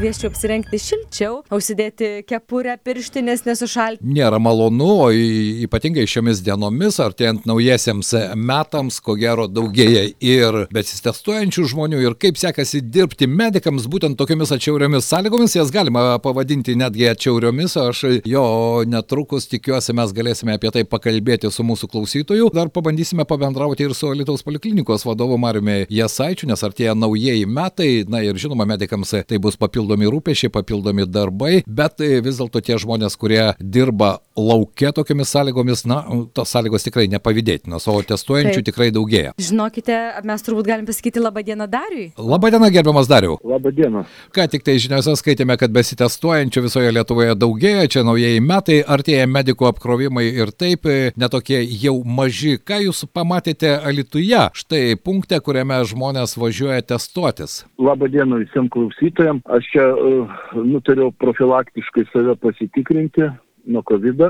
Kvieščiau apsirengti šilčiau, užsidėti kepurę, pirštinės nesušalti. Nėra malonu, o ypatingai šiomis dienomis, artėjant naujiesiems metams, ko gero daugėja ir besitestuojančių žmonių ir kaip sekasi dirbti medikams būtent tokiamis atšiauriomis sąlygomis, jas galima pavadinti netgi atšiauriomis, aš jo netrukus tikiuosi mes galėsime apie tai pakalbėti su mūsų klausytoju. Dar pabandysime pabendrauti ir su Alitaus poliklinikos vadovu Mariumi Jasaičiu, nes artėja naujieji metai, na ir žinoma, medikams tai bus papildomi rūpešiai, papildomi darbai, bet e, vis dėlto tie žmonės, kurie dirba laukia tokiamis sąlygomis, na, tos sąlygos tikrai nepavydėtinos, o testuojančių Taip. tikrai daugėja. Žinokite, mes turbūt galim pasakyti labą dieną Dariui. Labadiena, gerbiamas Dariu. Labą dieną. Ką tik tai žiniuose skaitėme, kad besitestuojančių visoje Lietuvoje daugėja, čia naujieji metai, artėja medikų apkrovimai ir taip e, netokie jau maži. Ką jūs pamatėte Alituje, štai punkte, kuriame žmonės važiuoja testuotis? Labą dieną visiems klausytojams. Aš čia uh, nutariau profilaktiškai save pasitikrinti nuo COVID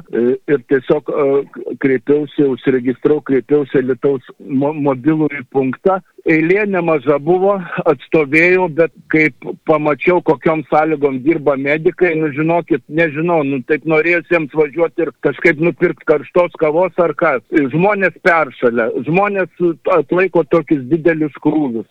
ir tiesiog uh, kreipiausi, užsiregistrau, kreipiausi į Lietuvos mo mobilųjį punktą. Eilė nemaža buvo, atstovėjau, bet kaip pamačiau, kokiom sąlygom dirba medikai, nu žinokit, nežinau, nu taip norėjusiems važiuoti ir kažkaip nupirkti karštos kavos ar kas. Žmonės peršalia, žmonės atlaiko tokius didelius krūvius.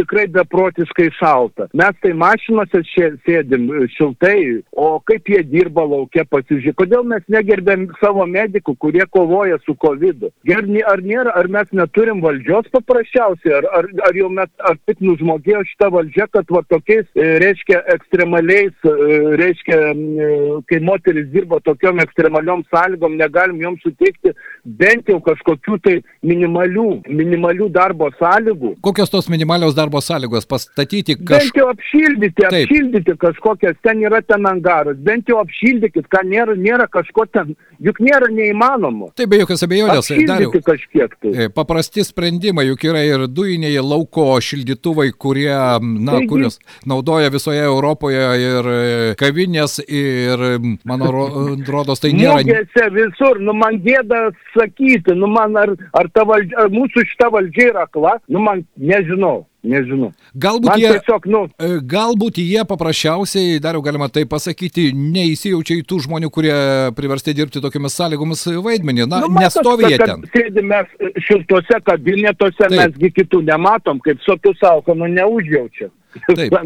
Tikrai beprotiškai šalta. Mes tai mašinose sėdim e, šiltai, o kaip jie dirba laukia pasižiūrėti. Kodėl mes negerbėm savo medikų, kurie kovoja su COVID? -u? Ar nėra, ar mes neturim valdžios paprasčiausiai, ar, ar, ar jau mes, ar tik nužmogėjo šitą valdžią, kad va tokiais, e, reiškia, ekstremaliais, e, reiškia, e, kai moteris dirba tokiom ekstremaliom sąlygom, negalim joms suteikti bent jau kažkokių tai minimalių, minimalių darbo sąlygų. Kokios tos minimalios darbo sąlygos pastatyti Bent kažką? jau apšildyti, Taip. apšildyti kažkokias, ten yra ten angaras, bent jau apšildykit, ką nėra, nėra kažko ten, juk nėra neįmanoma. Tai be jokios abejonės, kažkiek tai. E, Paprasti sprendimai, juk yra ir dujiniai lauko šildytuvai, kurie, na, Taigi- kurios naudoja visoje Europoje ir e, kavinės, ir mano ro- rodos tai nėra. Mūgėse visur, nu man gėda sakyti, nu man ar, ar, ta valdžia, ar mūsų šita valdžia yra akla, nu man nežinau, nežinau. Galbūt Man jie, tiesiog, nu, e, galbūt jie paprasčiausiai, dar jau galima tai pasakyti, neįsijaučia į tų žmonių, kurie priversti dirbti tokiamis sąlygomis vaidmenį. Na, nu kad ten. Sėdim mes šiltuose kabinetuose, Taip. mesgi kitų nematom, kaip sotų sauko, nu neužjaučia. Taip.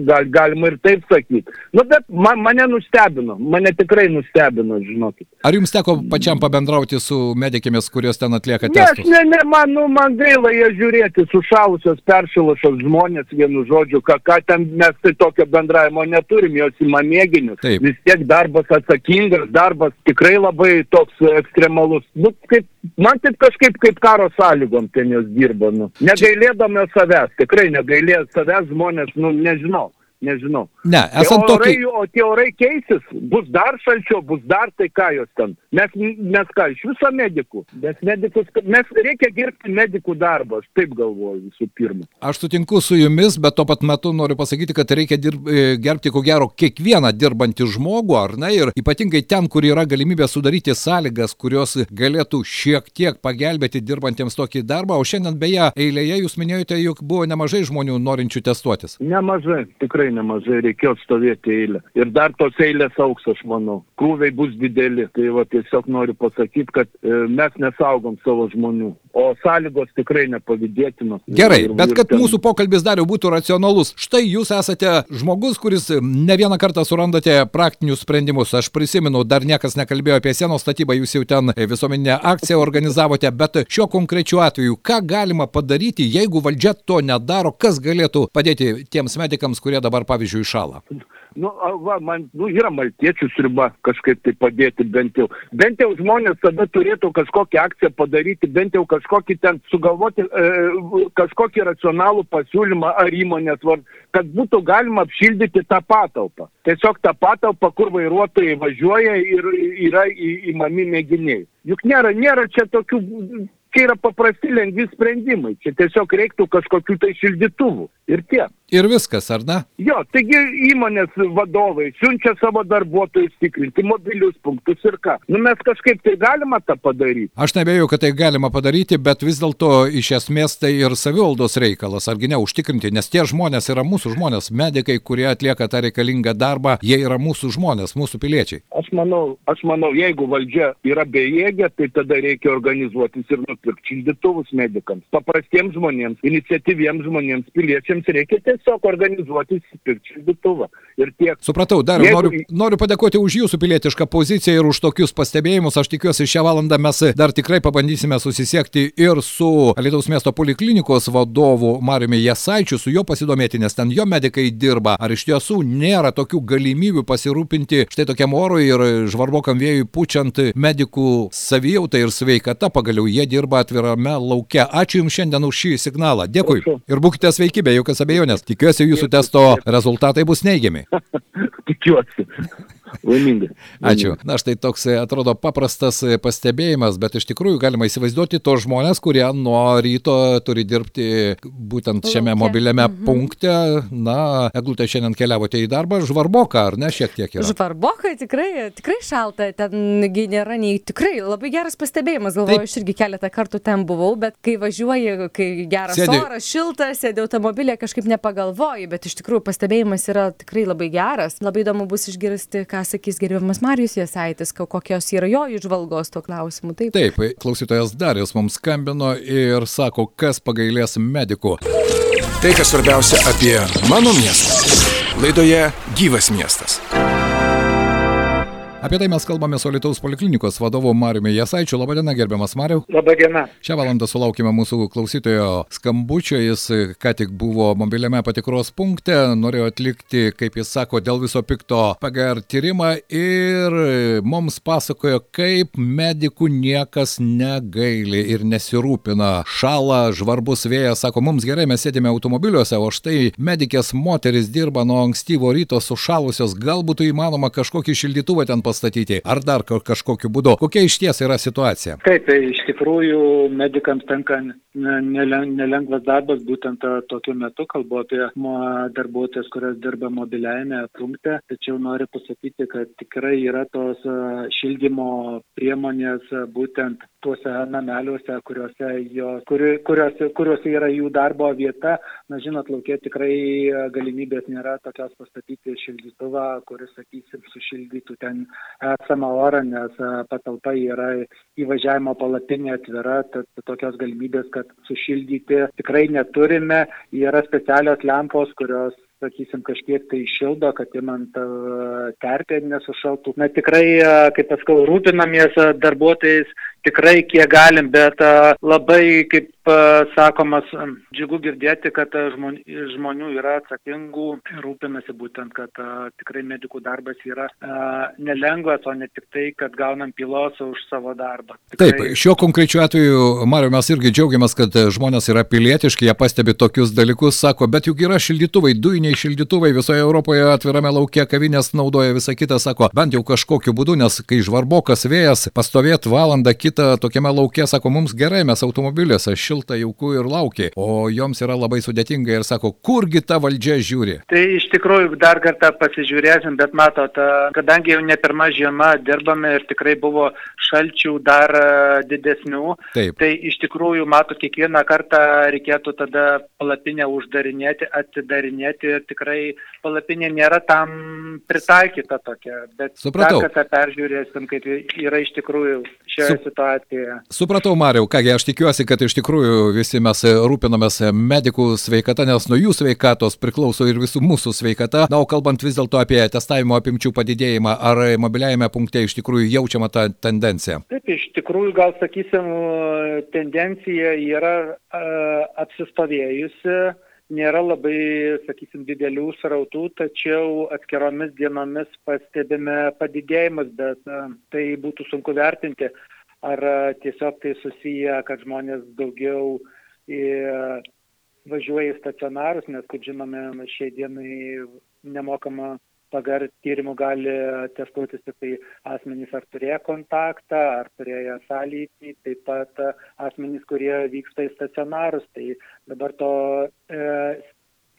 Gal, galima ir taip sakyti. Nu, bet man, mane nustebino, mane tikrai nustebino, žinokit. Ar jums teko pačiam pabendrauti su medikėmis, kurios ten atlieka Ne, testus? ne, ne, man, nu, man gaila jie žiūrėti, sušalusios, peršilusios žmonės, vienu žodžiu, ką, ką ten mes tai tokio bendravimo neturim, jos ima mėginius. Taip. Vis tiek darbas atsakingas, darbas tikrai labai toks ekstremalus. Nu, kaip, man taip kažkaip kaip karo sąlygom ten jos dirba. Nu. Negailėdami savęs, tikrai negailėjo savęs žmonės, nu, nežinau. Nežinau. Ne, esant tokį. O tie orai keisis, bus dar šalčiau, bus dar tai ką jos ten. Mes, mes ką, iš viso medikų. Mes, medikus, mes reikia gerbti medikų darbą, aš taip galvoju visų pirma. Aš sutinku su jumis, bet tuo pat metu noriu pasakyti, kad reikia dirb, e, gerbti ko gero kiekvieną dirbantį žmogų, ar ne, ir ypatingai ten, kur yra galimybė sudaryti sąlygas, kurios galėtų šiek tiek pagelbėti dirbantiems tokį darbą. O šiandien beje, eilėje jūs minėjote, jog buvo nemažai žmonių norinčių testuotis. Nemažai, tikrai nemažai, reikėjo stovėti eilę. Ir dar tos eilės auks, aš manau. Krūviai bus dideli. Tai va tiesiog noriu pasakyti, kad e, mes nesaugom savo žmonių. O sąlygos tikrai nepavydėtinos. Gerai, Ir- bet ir kad ten- mūsų pokalbis dar jau būtų racionalus, štai jūs esate žmogus, kuris ne vieną kartą surandate praktinius sprendimus. Aš prisimenu, dar niekas nekalbėjo apie sienos statybą, jūs jau ten visuomeninę akciją organizavote, bet šiuo konkrečiu atveju, ką galima padaryti, jeigu valdžia to nedaro, kas galėtų padėti tiems medikams, kurie dabar, pavyzdžiui, šala? Nu, va, man, nu, yra maltiečių sriuba kažkaip tai padėti bent jau. Bent jau žmonės tada turėtų kažkokią akciją padaryti, bent jau kažkokį ten sugalvoti, e, kažkokį racionalų pasiūlymą ar įmonės, var, kad būtų galima apšildyti tą patalpą. Tiesiog tą patalpą, kur vairuotojai važiuoja ir yra į- įmami mėginiai. Juk nėra, nėra čia tokių, čia yra paprasti lengvi sprendimai. Čia tiesiog reiktų kažkokių tai šildytuvų. Ir tiek. Ir viskas, ar ne? Jo, taigi įmonės vadovai siunčia savo darbuotojus tikrinti mobilius punktus ir ką. Nu mes kažkaip tai galima tą padaryti. Aš nebėjau, kad tai galima padaryti, bet vis dėlto iš esmės tai ir savivaldos reikalas, argi ne užtikrinti, nes tie žmonės yra mūsų žmonės, medikai, kurie atlieka tą reikalingą darbą, jie yra mūsų žmonės, mūsų piliečiai. Aš manau, aš manau, jeigu valdžia yra bejėgė, tai tada reikia organizuotis ir nupirkti šildytuvus medikams. Paprastiems žmonėms, iniciatyviems žmonėms, piliečiams reikia tiesiog organizuotis, pirkti šildytuvą. Ir tiek. Supratau, dar Jeigu- noriu, noriu padėkoti už jūsų pilietišką poziciją ir už tokius pastebėjimus. Aš tikiuosi, šią valandą mes dar tikrai pabandysime susisiekti ir su Lietuvos miesto poliklinikos vadovu Mariumi Jasaičiu, su juo pasidomėti, nes ten jo medikai dirba. Ar iš tiesų nėra tokių galimybių pasirūpinti štai tokiam orui ir žvarbokam vėjui pučiant medikų savijautą ir sveikata, pagaliau jie dirba atvirame lauke. Ačiū Jums šiandien už šį signalą. Dėkui. Prašau. Ir būkite sveiki, be jokios abejonės. Tikiuosi, jūsų testo rezultatai bus neigiami. Tikiuosi. Laimingai. Ačiū. Na štai toks e, atrodo paprastas e, pastebėjimas, bet iš tikrųjų galima įsivaizduoti tos žmonės, kurie nuo ryto turi dirbti būtent šiame mobiliame punkte. Na, Eglutė šiandien keliavote į darbą, žvarboka, ar ne, šiek tiek yra? Žvarbokai tikrai, tikrai šalta, tengi nėra nei tikrai labai geras pastebėjimas, galvoju, Taip. aš irgi keletą kartų ten buvau, bet kai važiuoji, kai geras Sėdi. oras, šiltas, sėdė automobilė, kažkaip nepagalvoji, bet iš tikrųjų pastebėjimas yra tikrai labai geras. Labai įdomu bus išgirsti, ką sakys gerbiamas Marijus Jasaitis, ko- kokios yra jo išvalgos tuo klausimu. Taip. Taip, klausytojas Darius mums skambino ir sako, kas pagailės medikų. Tai, kas svarbiausia apie mano miestą. Laidoje Gyvas miestas. Apie tai mes kalbame su Lietuvos poliklinikos vadovu Mariumi Jasaičiu. Labadiena, gerbiamas Mariu. Labadiena. Šią valandą sulaukime mūsų klausytojo skambučio, jis e, ką tik buvo mobiliame patikros punkte, norėjo atlikti, kaip jis sako, dėl viso pikto PGR tyrimą ir e, mums pasakojo, kaip medikų niekas negaili ir nesirūpina. Šala, žvarbus vėjas, sako, mums gerai, mes sėdime automobiliuose, o štai medikės moteris dirba nuo ankstyvo ryto sušalusios, gal būtų įmanoma kažkokį šildytuvą ten pastatyti, ar dar ka- kažkokiu būdu. Kokia iš ties yra situacija? Taip, tai iš tikrųjų medikams tenka ne- nelen- nelengvas darbas būtent tokiu metu, kalbu apie darbuotojas, kurios dirba mobiliajame punkte, tačiau noriu pasakyti, kad tikrai yra tos šildymo priemonės būtent tuose nameliuose, kuriuose, jos, kuri, kuriuose, kuriuose yra jų darbo vieta. Na, žinot, laukia tikrai galimybės nėra tokios pastatyti šildytuvą, kuris, sakysim, sušildytų ten esamą orą, nes a, patalpa yra įvažiavimo palapinė atvira, tad tokios galimybės, kad sušildyti tikrai neturime. Yra specialios lempos, kurios sakysim, kažkiek tai šildo, kad imant a, terpę nesušaltų. Na tikrai, a, kaip paskau, rūpinamės darbuotojais, tikrai kiek galim, bet labai, kaip sakomas, džiugu girdėti, kad žmonių yra atsakingų, rūpinasi būtent, kad tikrai medikų darbas yra nelengvas, o ne tik tai, kad gaunam pilos už savo darbą. Taip, šiuo konkrečiu atveju, Mario, mes irgi džiaugiamės, kad žmonės yra pilietiški, jie pastebi tokius dalykus, sako, bet juk yra šildytuvai, dujiniai šildytuvai visoje Europoje atvirame laukia, kavinės naudoja visą kitą, sako, bent jau kažkokiu būdu, nes kai žvarbokas vėjas, pastovėt valandą kitą tokiame laukia, sako, mums gerai, mes automobiliuose, šilta, jauku ir laukia, o joms yra labai sudėtinga ir sako, kurgi ta valdžia žiūri. Tai iš tikrųjų dar kartą pasižiūrėsim, bet matot, kadangi jau ne pirma žiema dirbame ir tikrai buvo šalčių dar didesnių, Taip. tai iš tikrųjų, matot, kiekvieną kartą reikėtų tada palapinę uždarinėti, atidarinėti ir tikrai palapinė nėra tam pritaikyta tokia. Bet Supratau. dar kartą peržiūrėsim, kaip yra iš tikrųjų šioje Sup- situacijoje. Supratau, Mariau, kągi aš tikiuosi, kad iš tikrųjų visi mes e, rūpinamės e, medikų sveikata, nes nuo jų sveikatos priklauso ir visų mūsų sveikata. Na, o kalbant vis dėlto apie testavimo apimčių padidėjimą, ar mobiliajame punkte iš tikrųjų jaučiama ta tendencija? Taip, iš tikrųjų, gal sakysim, tendencija yra a, apsistovėjusi, nėra labai, sakysim, didelių srautų, tačiau atskiromis dienomis pastebime padidėjimus, bet tai būtų sunku vertinti, ar a, tiesiog tai susiję, kad žmonės daugiau į, važiuoja į stacionarus, nes, kaip žinome, šiai dienai nemokama pagar tyrimų gali testuotis tik tai asmenys, ar turėjo kontaktą, ar turėjo sąlytį, taip pat e, asmenys, kurie vyksta į stacionarus. Tai dabar to e,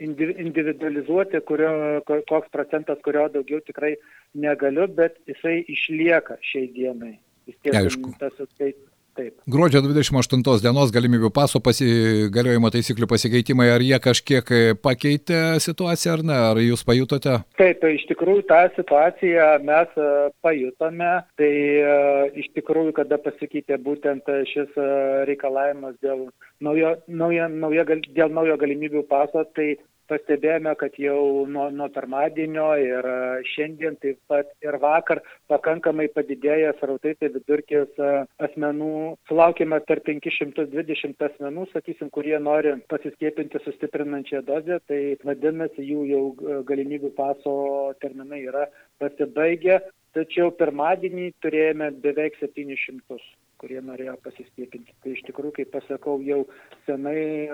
indivi- individualizuoti, kurio, ko- koks procentas, kurio daugiau tikrai negaliu, bet jisai išlieka šiai dienai. Vis tiek Aišku. tas, tai, taip. Gruodžio 28 dienos galimybių paso pasigaliojimo taisyklių pasikeitimai, ar jie kažkiek e, pakeitė situaciją ar ne, ar jūs pajutote? Taip, iš tikrųjų tą situaciją mes e, pajutome, tai e, iš tikrųjų, kada pasikeitė būtent šis reikalavimas dėl naujo, naujo, naujo, dėl naujo galimybių paso, tai pastebėjome, kad jau nuo, nuo pirmadienio ir e, šiandien taip pat ir vakar pakankamai padidėjęs rautai, tai vidurkis e, asmenų, sulaukime tarp 520 asmenų, sakysim, kurie nori pasiskiepinti sustiprinančią dozę, tai vadinasi, jų jau e, galimybių paso terminai yra pasibaigę, tačiau pirmadienį turėjome beveik 700 kurie norėjo pasiskiepinti. Tai iš tikrųjų, kaip pasakau, jau senai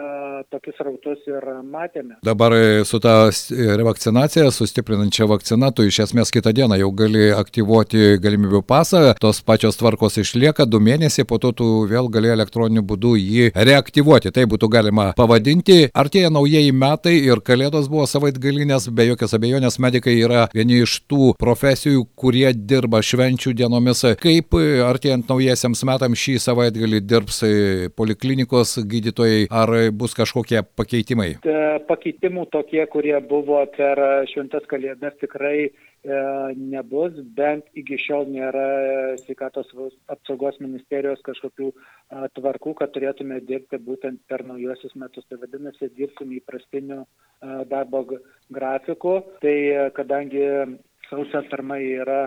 tokius rautus ir matėme. Dabar e, su ta s- revakcinacija, sustiprinančia vakcina, tu iš esmės kitą dieną jau gali aktyvuoti galimybių pasą, tos pačios tvarkos išlieka du mėnesiai, po to tu vėl gali elektroniniu būdu jį reaktyvuoti. Tai būtų galima pavadinti. Artėja naujieji metai ir kalėdos buvo savaitgalinės, be jokios abejonės medikai yra vieni iš tų profesijų, kurie dirba švenčių dienomis. Kaip e, artėjant naujiesiams metams šį savaitgalį dirbs e, poliklinikos gydytojai, ar bus kažkokie pakeitimai? E, Pakeitimų tokie, kurie buvo per šventas kalėdas, tikrai e, nebus, bent iki šiol nėra sveikatos apsaugos ministerijos kažkokių tvarkų, kad turėtume dirbti būtent per naujosius metus. Tai vadinasi, dirbsim įprastiniu darbo grafiku. Tai e, kadangi sausio pirma yra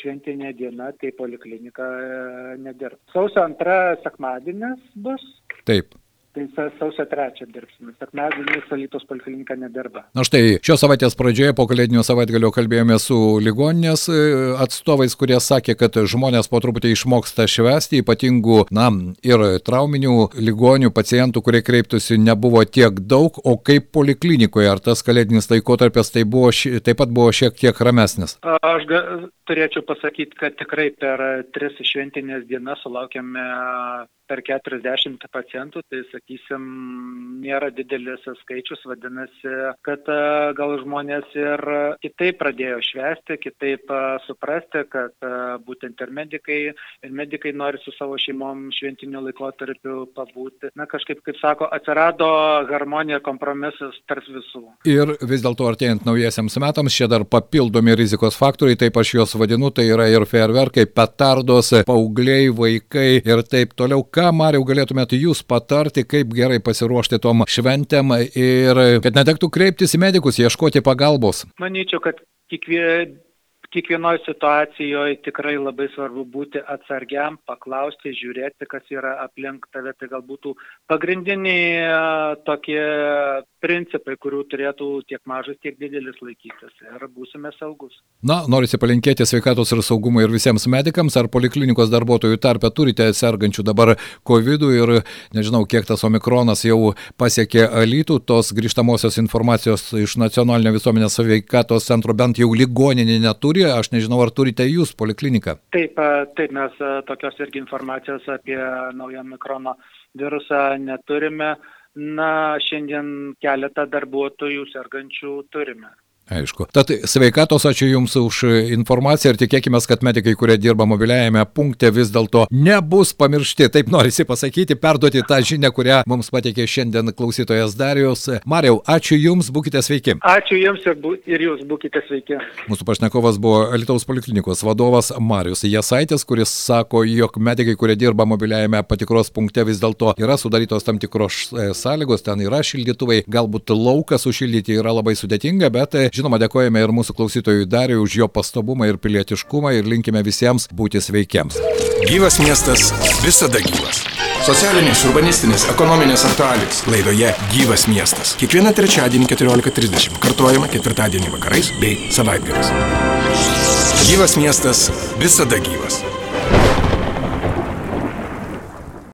šventinė diena, tai poliklinika e, nedirbs. Sausio antra sekmadienis bus. Taip. Tai sa- sausio trečią dirbsime. Sekmadienį Salytos poliklinika nedirba. Na štai, šios savaitės pradžioje po kalėdinio savaitgalio kalbėjome su ligoninės e, atstovais, kurie sakė, kad žmonės po truputį išmoksta švesti, ypatingų, na, ir trauminių ligonių pacientų, kurie kreiptųsi, nebuvo tiek daug, o kaip poliklinikoje, ar tas kalėdinis laikotarpis tai buvo, taip pat buvo šiek tiek ramesnis. Aš ga, turėčiau pasakyti, kad tikrai per tris šventinės dienas sulaukėme per 40 pacientų, tai sakysim, nėra didelis skaičius, vadinasi, kad a, gal žmonės ir kitaip pradėjo švesti, kitaip a, suprasti, kad a, būtent ir medikai, ir medikai nori su savo šeimom šventiniu laikotarpiu pabūti. Na kažkaip, kaip sako, atsirado harmonija, kompromisas tarp visų. Ir vis dėlto artėjant naujiesiams metams, čia dar papildomi rizikos faktoriai, taip aš juos vadinu, tai yra ir fejerverkai, petardos, paaugliai, vaikai ir taip toliau. Ką, Mariau, galėtumėte jūs patarti, kaip gerai pasiruošti tom šventėm ir kad netektų kreiptis į medikus, ieškoti pagalbos? Manyčiau, kad kiekvie, kiekvienoje situacijoje tikrai labai svarbu būti atsargiam, paklausti, žiūrėti, kas yra aplink tave. Tai gal būtų pagrindiniai a, tokie principai, kurių turėtų tiek mažas, tiek didelis laikytis. Ir būsime saugus. Na, norisi palinkėti sveikatos ir saugumo ir visiems medikams, ar poliklinikos darbuotojų tarpe turite sergančių dabar COVID ir nežinau, kiek tas omikronas jau pasiekė alytų, tos grįžtamosios informacijos iš nacionalinio visuomenės sveikatos centro bent jau ligoninė neturi, aš nežinau, ar turite jūs polikliniką. Taip, taip mes tokios irgi informacijos apie naują mikrono virusą neturime. Na, šiandien keletą darbuotojų sergančių turime. Aišku. Tad sveikatos, ačiū Jums už informaciją ir tikėkime, kad medikai, kurie dirba mobiliajame punkte, vis dėlto nebus pamiršti. Taip norisi pasakyti, perduoti tą žinią, kurią mums pateikė šiandien klausytojas Darijos. Mariau, ačiū Jums, būkite sveiki. Ačiū Jums ir, bu, ir Jūs būkite sveiki. Mūsų pašnekovas buvo Alitaus poliklinikos vadovas Marius Jasaitis, kuris sako, jog medikai, kurie dirba mobiliajame patikros punkte, vis dėlto yra sudarytos tam tikros e, sąlygos, ten yra šildytuvai, galbūt lauką sušildyti yra labai sudėtinga, bet e, žinoma, dėkojame ir mūsų klausytojui Dariui už jo pastabumą ir pilietiškumą ir linkime visiems būti sveikiems. Gyvas miestas visada gyvas. Socialinės, urbanistinės, ekonominės aktualijos. Laidoje Gyvas miestas. Kiekvieną trečiadienį 14.30. Kartuojama ketvirtadienį vakarais bei savaitgaliais. Gyvas miestas visada gyvas.